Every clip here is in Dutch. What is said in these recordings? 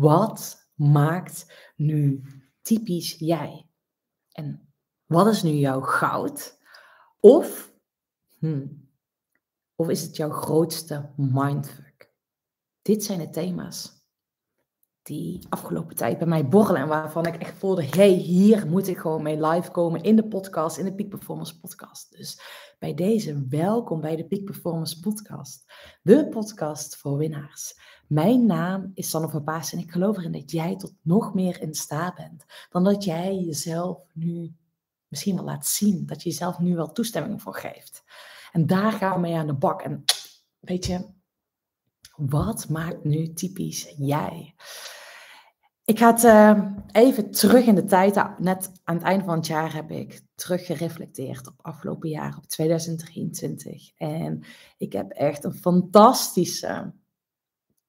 wat maakt nu typisch jij? En wat is nu jouw goud? Of, hmm, of is het jouw grootste mindfuck? Dit zijn de thema's die afgelopen tijd bij mij borrelen en waarvan ik echt voelde, hey, hier moet ik gewoon mee live komen in de podcast, in de Peak Performance podcast. Dus bij deze, welkom bij de Peak Performance podcast, de podcast voor winnaars. Mijn naam is Sanne van Paas en ik geloof erin dat jij tot nog meer in staat bent dan dat jij jezelf nu misschien wel laat zien, dat je jezelf nu wel toestemming voor geeft. En daar gaan we mee aan de bak. En weet je, wat maakt nu typisch jij? Ik ga het uh, even terug in de tijd. Net aan het einde van het jaar heb ik terug gereflecteerd op afgelopen jaar, op 2023. En ik heb echt een fantastische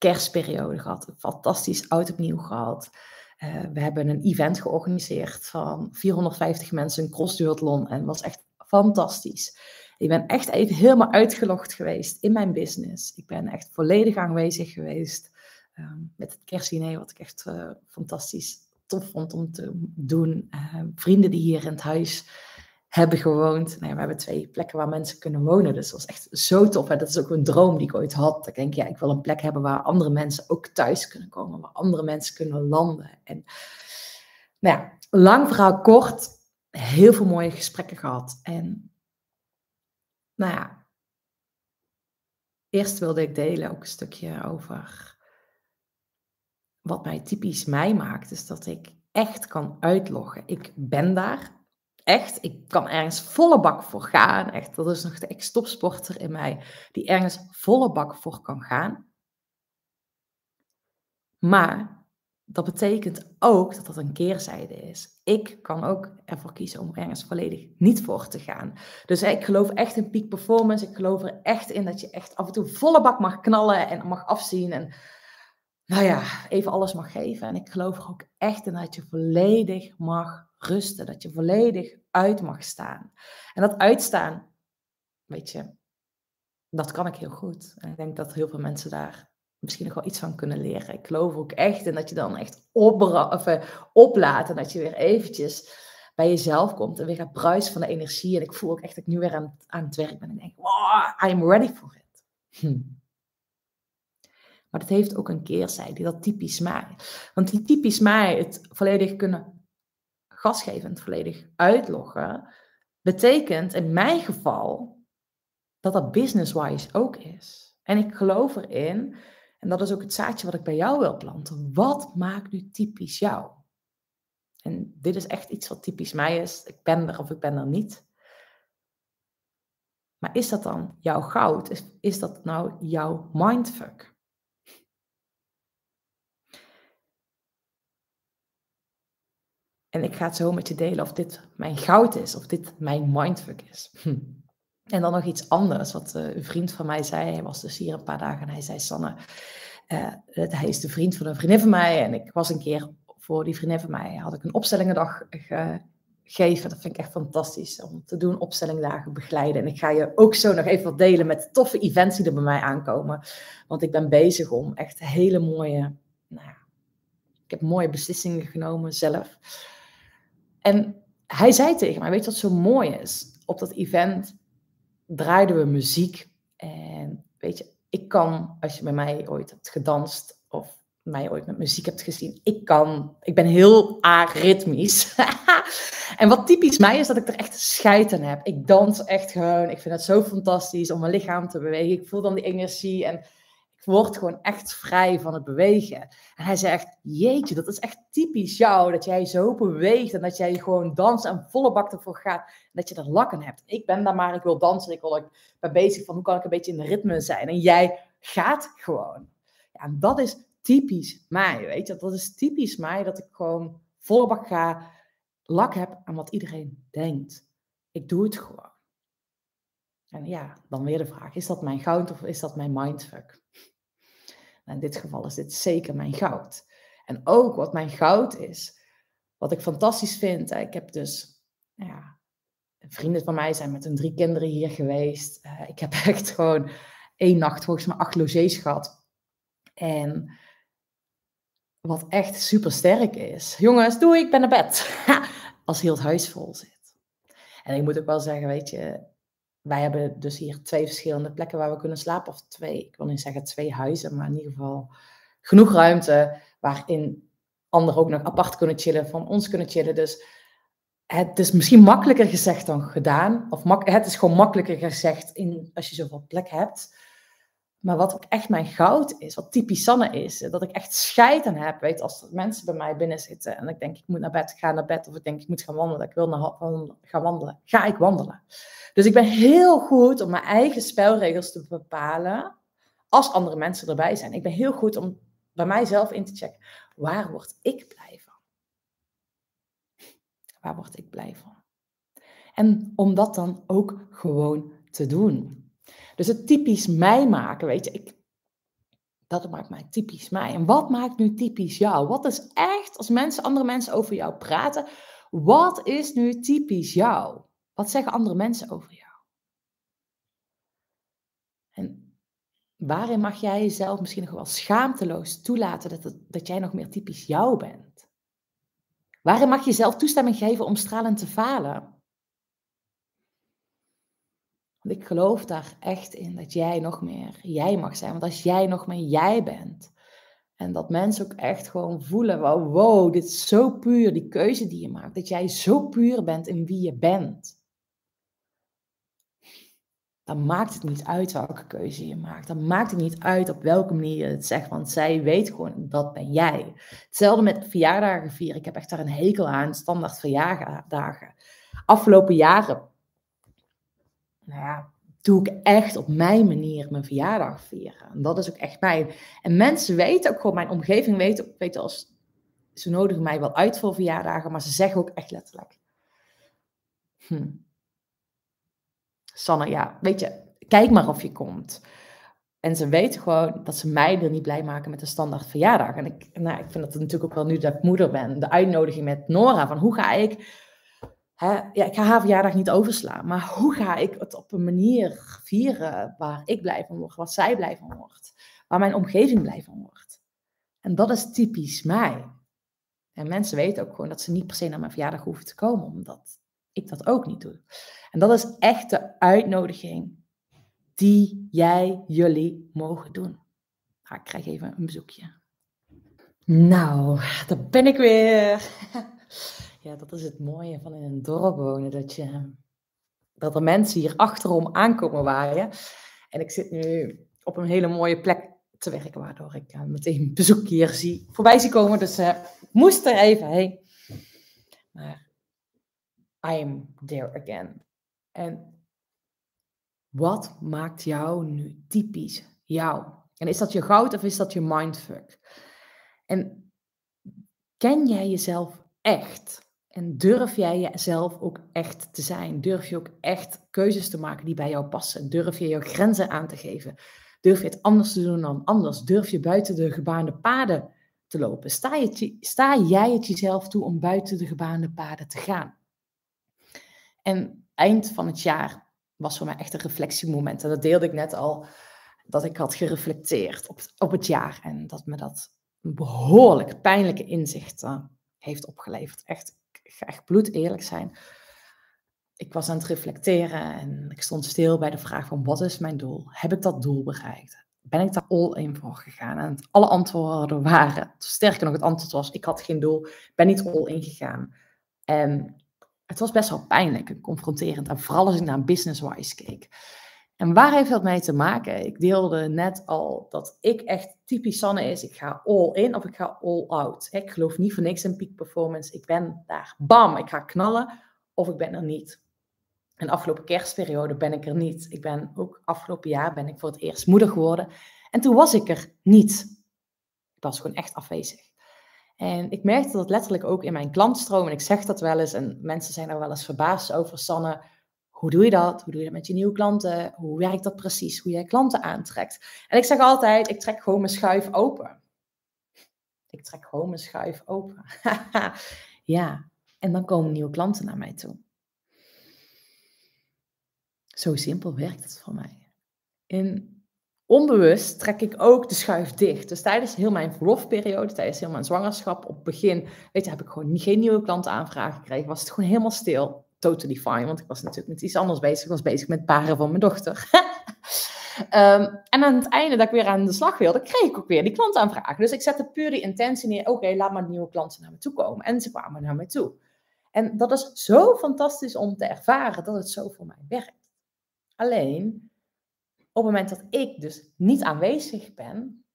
kerstperiode gehad. Een fantastisch oud opnieuw gehad. Uh, we hebben een event georganiseerd van 450 mensen, een cross-duathlon. En was echt fantastisch. Ik ben echt even helemaal uitgelogd geweest in mijn business. Ik ben echt volledig aanwezig geweest uh, met het kerstdiner, wat ik echt uh, fantastisch tof vond om te doen. Uh, vrienden die hier in het huis hebben gewoond. Nou we hebben twee plekken waar mensen kunnen wonen. Dus dat was echt zo tof. Dat is ook een droom die ik ooit had. Ik denk, ja, ik wil een plek hebben waar andere mensen ook thuis kunnen komen. Waar andere mensen kunnen landen. En nou ja, lang verhaal kort. Heel veel mooie gesprekken gehad. En nou ja, eerst wilde ik delen ook een stukje over wat mij typisch mij maakt. Is dat ik echt kan uitloggen. Ik ben daar echt, ik kan ergens volle bak voor gaan. Echt, dat is nog de ex-topsporter in mij die ergens volle bak voor kan gaan. Maar dat betekent ook dat dat een keerzijde is. Ik kan ook ervoor kiezen om ergens volledig niet voor te gaan. Dus ik geloof echt in peak performance. Ik geloof er echt in dat je echt af en toe volle bak mag knallen en mag afzien. En nou ja, even alles mag geven. En ik geloof er ook echt in dat je volledig mag rusten. Dat je volledig uit mag staan. En dat uitstaan, weet je, dat kan ik heel goed. En ik denk dat heel veel mensen daar misschien nog wel iets van kunnen leren. Ik geloof ook echt in dat je dan echt of, eh, oplaat en dat je weer eventjes bij jezelf komt en weer gaat bruisen van de energie. En ik voel ook echt dat ik nu weer aan, aan het werk ben en denk, wow, I'm ready for it. Hm. Maar dat heeft ook een keerzijde, dat typisch mij. Want die typisch mij, het volledig kunnen gasgevend volledig uitloggen, betekent in mijn geval dat dat business-wise ook is. En ik geloof erin, en dat is ook het zaadje wat ik bij jou wil planten. Wat maakt nu typisch jou? En dit is echt iets wat typisch mij is. Ik ben er of ik ben er niet. Maar is dat dan jouw goud? Is, is dat nou jouw mindfuck? En ik ga het zo met je delen of dit mijn goud is, of dit mijn mindfuck is. Hm. En dan nog iets anders, wat uh, een vriend van mij zei. Hij was dus hier een paar dagen en hij zei: Sanne, uh, hij is de vriend van een vriendin van mij. En ik was een keer voor die vriendin van mij, had ik een opstellingendag gegeven. Dat vind ik echt fantastisch om te doen, opstellingdagen begeleiden. En ik ga je ook zo nog even wat delen met toffe events die er bij mij aankomen. Want ik ben bezig om echt hele mooie, nou ik heb mooie beslissingen genomen zelf. En hij zei tegen mij, weet je wat zo mooi is? Op dat event draaiden we muziek. En weet je, ik kan, als je bij mij ooit hebt gedanst of mij ooit met muziek hebt gezien, ik kan, ik ben heel aritmisch. en wat typisch mij is dat ik er echt scheid aan heb. Ik dans echt gewoon, ik vind het zo fantastisch om mijn lichaam te bewegen. Ik voel dan die energie en word gewoon echt vrij van het bewegen. En hij echt, jeetje, dat is echt typisch jou, dat jij zo beweegt en dat jij gewoon danst en volle bak ervoor gaat. En dat je er lakken hebt. Ik ben daar maar, ik wil dansen, ik wil ik ben bezig van hoe kan ik een beetje in de ritme zijn. En jij gaat gewoon. Ja, en dat is typisch mij, weet je. Dat is typisch mij, dat ik gewoon volle bak ga, lak heb aan wat iedereen denkt. Ik doe het gewoon. En ja, dan weer de vraag, is dat mijn goud of is dat mijn mindfuck? In dit geval is dit zeker mijn goud. En ook wat mijn goud is, wat ik fantastisch vind. Ik heb dus, nou ja, vrienden van mij zijn met hun drie kinderen hier geweest. Uh, ik heb echt gewoon één nacht volgens mij acht logies gehad. En wat echt super sterk is. Jongens, doe ik ben naar bed. Als heel het huis vol zit. En ik moet ook wel zeggen, weet je, wij hebben dus hier twee verschillende plekken waar we kunnen slapen. Of twee, ik wil niet zeggen twee huizen, maar in ieder geval genoeg ruimte waarin anderen ook nog apart kunnen chillen, van ons kunnen chillen. Dus het is misschien makkelijker gezegd dan gedaan. Of het is gewoon makkelijker gezegd in, als je zoveel plek hebt. Maar wat ook echt mijn goud is, wat typisch Sanne is, dat ik echt scheid aan heb. Weet, als mensen bij mij binnen zitten en ik denk ik moet naar bed, ga naar bed. Of ik denk ik moet gaan wandelen, ik wil naar, gaan wandelen. Ga ik wandelen. Dus ik ben heel goed om mijn eigen spelregels te bepalen als andere mensen erbij zijn. Ik ben heel goed om bij mijzelf in te checken, waar word ik blij van? Waar word ik blij van? En om dat dan ook gewoon te doen. Dus het typisch mij maken, weet je, ik, dat maakt mij typisch mij. En wat maakt nu typisch jou? Wat is echt, als mensen, andere mensen over jou praten, wat is nu typisch jou? Wat zeggen andere mensen over jou? En waarin mag jij jezelf misschien nog wel schaamteloos toelaten dat, dat jij nog meer typisch jou bent? Waarin mag je jezelf toestemming geven om stralend te falen? Want ik geloof daar echt in dat jij nog meer jij mag zijn. Want als jij nog meer jij bent. En dat mensen ook echt gewoon voelen: wow, wow, dit is zo puur, die keuze die je maakt. Dat jij zo puur bent in wie je bent. Dan maakt het niet uit welke keuze je maakt. Dan maakt het niet uit op welke manier je het zegt. Want zij weet gewoon, dat ben jij. Hetzelfde met verjaardagen vieren. Ik heb echt daar een hekel aan, standaard verjaardagen. Afgelopen jaren nou ja, doe ik echt op mijn manier mijn verjaardag vieren. En dat is ook echt mij. En mensen weten ook gewoon, mijn omgeving weet, weet als, ze nodigen mij wel uit voor verjaardagen, maar ze zeggen ook echt letterlijk. Hm. Sanne, ja, weet je, kijk maar of je komt. En ze weten gewoon dat ze mij er niet blij maken met de standaard verjaardag. En ik, nou, ik vind dat natuurlijk ook wel nu dat ik moeder ben. De uitnodiging met Nora van hoe ga ik ja, ik ga haar verjaardag niet overslaan, maar hoe ga ik het op een manier vieren waar ik blij van word, waar zij blij van wordt, waar mijn omgeving blij van wordt. En dat is typisch mij. En mensen weten ook gewoon dat ze niet per se naar mijn verjaardag hoeven te komen, omdat ik dat ook niet doe. En dat is echt de uitnodiging die jij, jullie mogen doen. Nou, ik krijg even een bezoekje. Nou, daar ben ik weer. Ja, dat is het mooie van in een dorp wonen. Dat, je, dat er mensen hier achterom aankomen waaien. En ik zit nu op een hele mooie plek te werken, waardoor ik uh, meteen bezoek hier zie, voorbij zie komen. Dus uh, ik moest er even heen. Maar I am there again. En wat maakt jou nu typisch jou? En is dat je goud of is dat je mindfuck? En ken jij jezelf echt? En durf jij jezelf ook echt te zijn? Durf je ook echt keuzes te maken die bij jou passen? Durf je jouw grenzen aan te geven? Durf je het anders te doen dan anders? Durf je buiten de gebaande paden te lopen? Sta, je, sta jij het jezelf toe om buiten de gebaande paden te gaan? En eind van het jaar was voor mij echt een reflectiemoment. En dat deelde ik net al, dat ik had gereflecteerd op, op het jaar. En dat me dat behoorlijk pijnlijke inzichten heeft opgeleverd. Echt ga echt bloed eerlijk zijn. Ik was aan het reflecteren en ik stond stil bij de vraag van wat is mijn doel? Heb ik dat doel bereikt? Ben ik daar all in voor gegaan? En alle antwoorden waren, sterker nog het antwoord was, ik had geen doel, ben niet all in gegaan. En het was best wel pijnlijk en confronterend. En vooral als ik naar business-wise keek. En waar heeft dat mee te maken? Ik deelde net al dat ik echt typisch Sanne is. Ik ga all in of ik ga all out. Ik geloof niet voor niks in peak performance. Ik ben daar, bam, ik ga knallen of ik ben er niet. En de afgelopen kerstperiode ben ik er niet. Ik ben ook afgelopen jaar ben ik voor het eerst moeder geworden. En toen was ik er niet. Ik was gewoon echt afwezig. En ik merkte dat letterlijk ook in mijn klantstroom. En ik zeg dat wel eens. En mensen zijn er wel eens verbaasd over. Sanne, hoe doe je dat? Hoe doe je dat met je nieuwe klanten? Hoe werkt dat precies? Hoe jij klanten aantrekt? En ik zeg altijd, ik trek gewoon mijn schuif open. Ik trek gewoon mijn schuif open. ja, en dan komen nieuwe klanten naar mij toe. Zo simpel werkt het voor mij. En onbewust trek ik ook de schuif dicht. Dus tijdens heel mijn verlofperiode, tijdens heel mijn zwangerschap, op het begin, weet je, heb ik gewoon geen nieuwe klantenaanvragen gekregen. Was het gewoon helemaal stil. Totally fine, want ik was natuurlijk met iets anders bezig. Ik was bezig met paren van mijn dochter. Ehm, en aan het einde dat ik weer aan de slag wilde, kreeg ik ook weer die klantaanvragen. Dus ik zette puur die intentie neer. Oké, laat maar nieuwe klanten naar me toe komen. En ze kwamen naar me toe. En dat is zo fantastisch om te ervaren dat het zo voor mij werkt. Alleen, op het moment dat ik dus niet aanwezig ben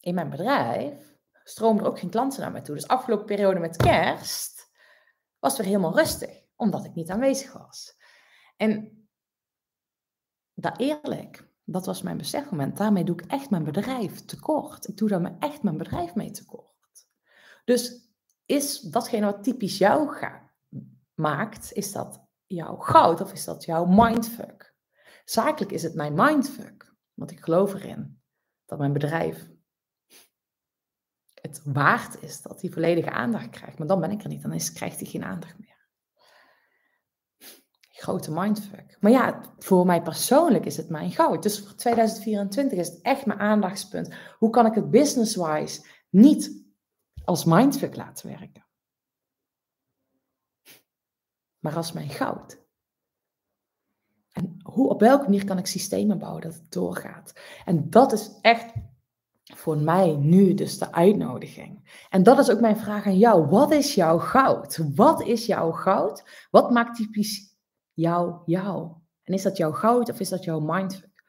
in mijn bedrijf, stromen er ook geen klanten naar mij toe. Dus afgelopen periode met kerst was weer helemaal rustig, omdat ik niet aanwezig was. En dat eerlijk, dat was mijn besefmoment. Daarmee doe ik echt mijn bedrijf tekort. Ik doe daar echt mijn bedrijf mee tekort. Dus is datgene wat typisch jou maakt, is dat jouw goud of is dat jouw mindfuck? Zakelijk is het mijn mindfuck, want ik geloof erin dat mijn bedrijf het waard is dat hij volledige aandacht krijgt. Maar dan ben ik er niet, dan krijgt hij geen aandacht meer. Grote mindfuck. Maar ja, voor mij persoonlijk is het mijn goud. Dus voor 2024 is het echt mijn aandachtspunt. Hoe kan ik het business-wise niet als mindfuck laten werken? Maar als mijn goud. En hoe, op welke manier kan ik systemen bouwen dat het doorgaat? En dat is echt voor mij nu dus de uitnodiging. En dat is ook mijn vraag aan jou. Wat is jouw goud? Wat is jouw goud? Wat maakt typisch jou jou? En is dat jouw goud of is dat jouw mindfuck?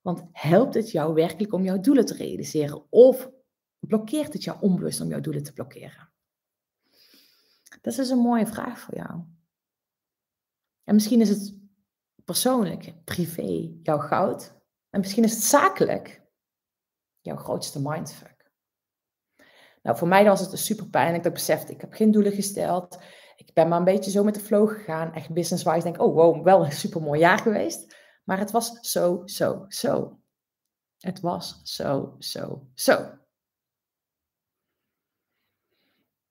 Want helpt het jou werkelijk om jouw doelen te realiseren? Of blokkeert het jou onbewust om jouw doelen te blokkeren? Dat is een mooie vraag voor jou. En misschien is het persoonlijk, privé, jouw goud. En misschien is het zakelijk jouw grootste mindfuck. Nou, voor mij was het super pijnlijk dat ik besefte, ik heb geen doelen gesteld. Ben maar een beetje zo met de flow gegaan. Echt business-wise denk ik, oh wow, wel een super mooi jaar geweest. Maar het was zo, zo, zo. Het was zo, zo, zo.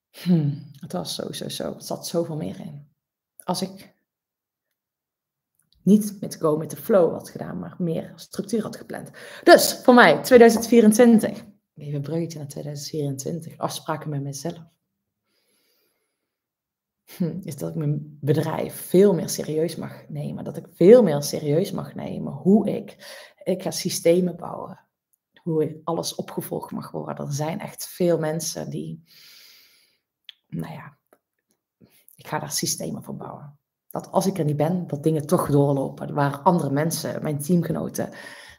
Hm, het was zo, zo, zo. Het zat zoveel meer in. Als ik niet met go met de flow had gedaan, maar meer structuur had gepland. Dus voor mij, 2024. Even een bruggetje naar 2024. Afspraken met mezelf. Hm, is dat ik mijn bedrijf veel meer serieus mag nemen. Dat ik veel meer serieus mag nemen hoe ik, ik ga systemen bouwen. Hoe alles opgevolgd mag worden. Er zijn echt veel mensen die, nou ja, ik ga daar systemen voor bouwen. Dat als ik er niet ben, dat dingen toch doorlopen. Waar andere mensen, mijn teamgenoten,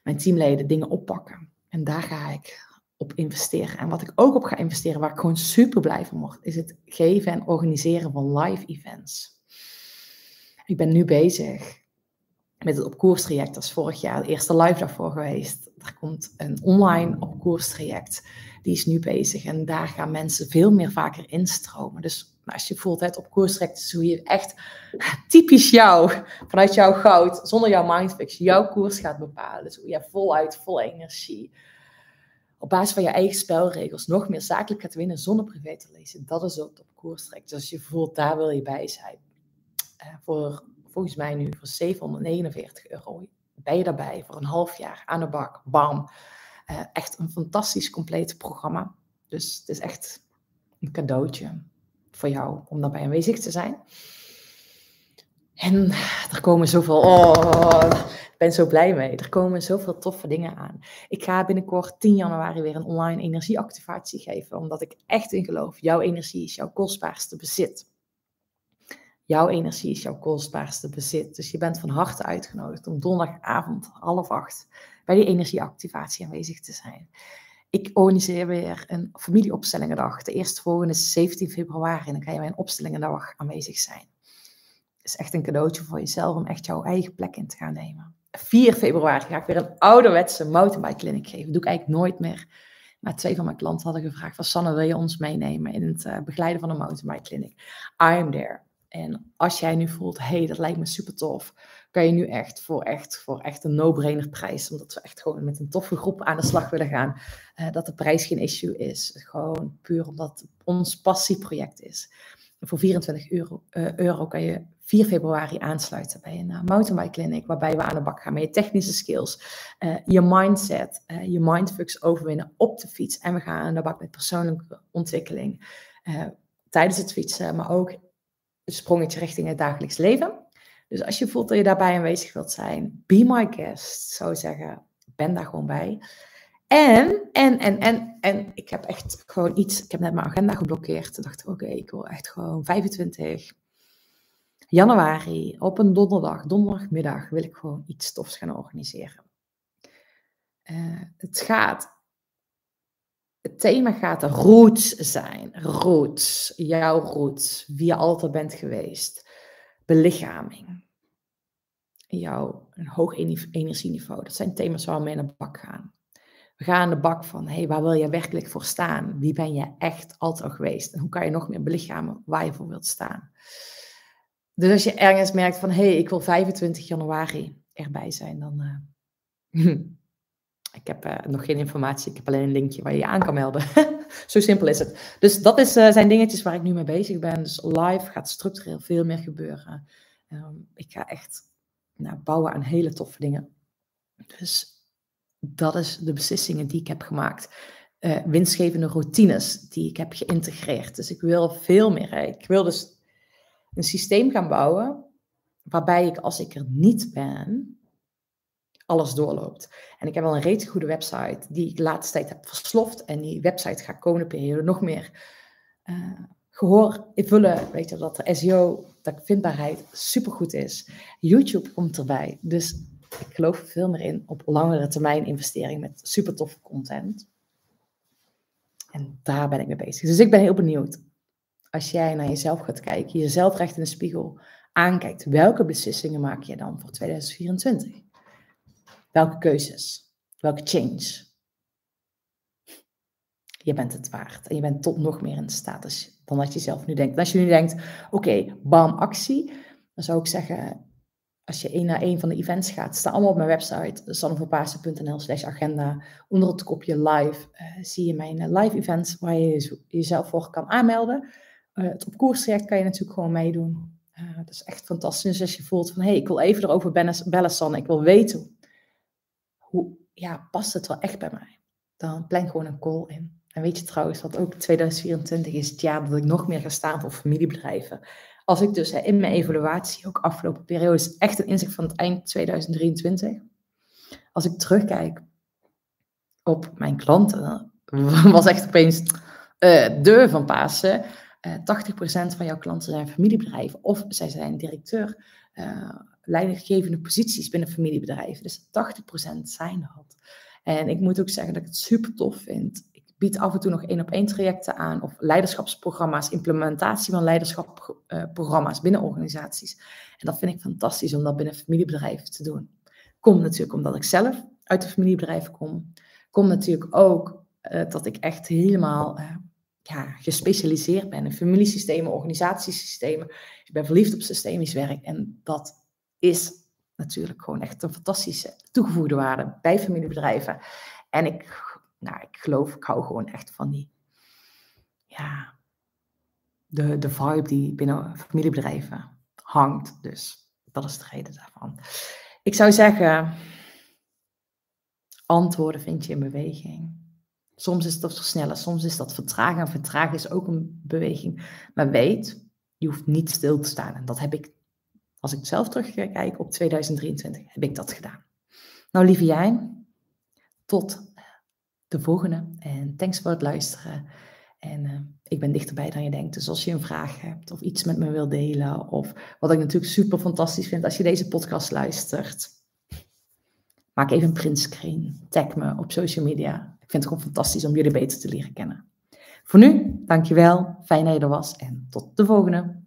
mijn teamleden dingen oppakken. En daar ga ik op investeren. En wat ik ook op ga investeren, waar ik gewoon super blij van word, is het geven en organiseren van live events. Ik ben nu bezig met het opkoerstraject. Dat is vorig jaar de eerste live daarvoor geweest. Er komt een online opkoerstraject. Die is nu bezig. En daar gaan mensen veel meer vaker instromen. Dus als je voelt het opkoerstraject is hoe je echt typisch jou, vanuit jouw goud, zonder jouw mindfix, jouw koers gaat bepalen. Dus hoe je voluit, vol energie, op basis van je eigen spelregels nog meer zakelijk gaat winnen zonder privé te lezen. Dat is ook op koers trekt. Dus als je voelt, daar wil je bij zijn. Uh, voor, volgens mij nu voor 749 euro ben je daarbij voor een half jaar aan de bak. Bam. Uh, echt een fantastisch compleet programma. Dus het is echt een cadeautje voor jou om daarbij aanwezig te zijn. En er komen zoveel. Oh, ik ben zo blij mee. Er komen zoveel toffe dingen aan. Ik ga binnenkort 10 januari weer een online energieactivatie geven, omdat ik echt in geloof. Jouw energie is jouw kostbaarste bezit. Jouw energie is jouw kostbaarste bezit. Dus je bent van harte uitgenodigd om donderdagavond half acht bij die energieactivatie aanwezig te zijn. Ik organiseer weer een familieopstellingendag. De eerste volgende is 17 februari en dan ga je bij een opstellingendag aanwezig zijn is echt een cadeautje voor jezelf om echt jouw eigen plek in te gaan nemen. 4 februari ga ik weer een ouderwetse mountainbike clinic geven. Dat doe ik eigenlijk nooit meer. Maar twee van mijn klanten hadden gevraagd van Sanne, wil je ons meenemen in het uh, begeleiden van een mountainbike clinic? I'm there. En als jij nu voelt, hey, dat lijkt me super tof, kan je nu echt voor echt, voor echt een no-brainer prijs, omdat we echt gewoon met een toffe groep aan de slag willen gaan, uh, dat de prijs geen issue is. Gewoon puur omdat ons passieproject is voor 24 euro, uh, euro kan je 4 februari aansluiten bij een uh, mountainbike clinic, waarbij we aan de bak gaan met je technische skills, uh, je mindset, je mindfucks overwinnen op de fiets. En we gaan aan de bak met persoonlijke ontwikkeling tijdens het fietsen, maar ook een sprongetje richting het dagelijks leven. Dus als je voelt dat je daarbij aanwezig wilt zijn, be my guest, zou zeggen, ben daar gewoon bij. En, en, en, en, en ik heb echt gewoon iets, ik heb net mijn agenda geblokkeerd. Toen dacht ik, oké, ik wil echt gewoon 25 januari op een donderdag, donderdagmiddag, wil ik gewoon iets tofs gaan organiseren. Uh, het gaat, het thema gaat roots zijn. Roots, jouw roots, wie je altijd bent geweest. Belichaming. Jouw een hoog energieniveau. Dat zijn thema's waar we mee naar de bak gaan. We gaan aan de bak van, hey, waar wil je werkelijk voor staan? Wie ben je echt altijd al geweest? En hoe kan je nog meer belichamen waar je voor wilt staan? Dus als je ergens merkt van, hey, ik wil 25 januari erbij zijn, dan... Uh, ik heb uh, nog geen informatie, ik heb alleen een linkje waar je je aan kan melden. Zo simpel is het. Dus dat is, uh, zijn dingetjes waar ik nu mee bezig ben. Dus live gaat structureel veel meer gebeuren. Um, ik ga echt nou, bouwen aan hele toffe dingen. Dus dat is de beslissingen die ik heb gemaakt. Winstgevende routines die ik heb geïntegreerd. Dus ik wil veel meer. Ik wil dus een systeem gaan bouwen waarbij ik als ik er niet ben, alles doorloopt. En ik heb al een reeds goede website die ik de laatste tijd heb versloft. En die website gaat komende periode nog meer uh, gehoor invullen. Weet je, dat de SEO, dat vindbaarheid supergoed is. YouTube komt erbij. Dus ik geloof veel meer in op langere termijn investering met super toffe content. En daar ben ik mee bezig. Dus ik ben heel benieuwd. Als jij naar jezelf gaat kijken, jezelf recht in de spiegel aankijkt, welke beslissingen maak je dan voor 2024? Welke keuzes? Welke change? Je bent het waard. En je bent tot nog meer in staat dan dat je zelf nu denkt. En als je nu denkt, oké, bam, actie. Dan zou ik zeggen, als je één naar één van de events gaat, staan allemaal op mijn website, sanneverpaasen.nl slash agenda. Onder het kopje live uh, zie je mijn eh, live events waar je jezelf voor kan aanmelden. Uh, het op koers traject kan je natuurlijk gewoon meedoen. dat is echt fantastisch als je voelt van, hé, hey, ik wil even erover bellen, Sanne. Ik wil weten, hoe, ja, past het wel echt bij mij? Dan plan gewoon een call in. En weet je trouwens dat ook 2024 is het jaar dat ik nog meer ga staan voor familiebedrijven. Als ik dus in mijn evaluatie, ook afgelopen periode, is echt een inzicht van het eind 2023. Als ik terugkijk op mijn klanten, was echt opeens uh, de van Pasen. Uh, 80% van jouw klanten zijn familiebedrijven of zij zijn directeur, uh, leidinggevende posities binnen familiebedrijven. Dus 80% zijn dat. En ik moet ook zeggen dat ik het super tof vind bied af en toe nog één op één trajecten aan of leiderschapsprogramma's, implementatie van leiderschapsprogramma's binnen organisaties. En dat vind ik fantastisch om dat binnen familiebedrijven te doen. Komt natuurlijk omdat ik zelf uit de familiebedrijf kom. Komt natuurlijk ook uh, dat ik echt helemaal ja, gespecialiseerd ben in familiesystemen, organisatiesystemen. Ik ben verliefd op systemisch werk en dat is natuurlijk gewoon echt een fantastische toegevoegde waarde bij familiebedrijven. En ik nou, ik geloof, ik hou gewoon echt van die, ja, de, de vibe die binnen familiebedrijven hangt. Dus dat is de reden daarvan. Ik zou zeggen, antwoorden vind je in beweging. Soms is dat versnellen, soms is dat vertragen. En vertragen is ook een beweging. Maar weet, je hoeft niet stil te staan. En dat heb ik, als ik zelf terugkijk op 2023, heb ik dat gedaan. Nou, lieve jij, tot de volgende. En thanks voor het luisteren. En uh, ik ben dichterbij dan je denkt. Dus als je een vraag hebt of iets met me wil delen, of wat ik natuurlijk super fantastisch vind als je deze podcast luistert, maak even een printscreen. Tag me op social media. Ik vind het gewoon fantastisch om jullie beter te leren kennen. Voor nu, dankjewel. Fijn dat je er was en tot de volgende.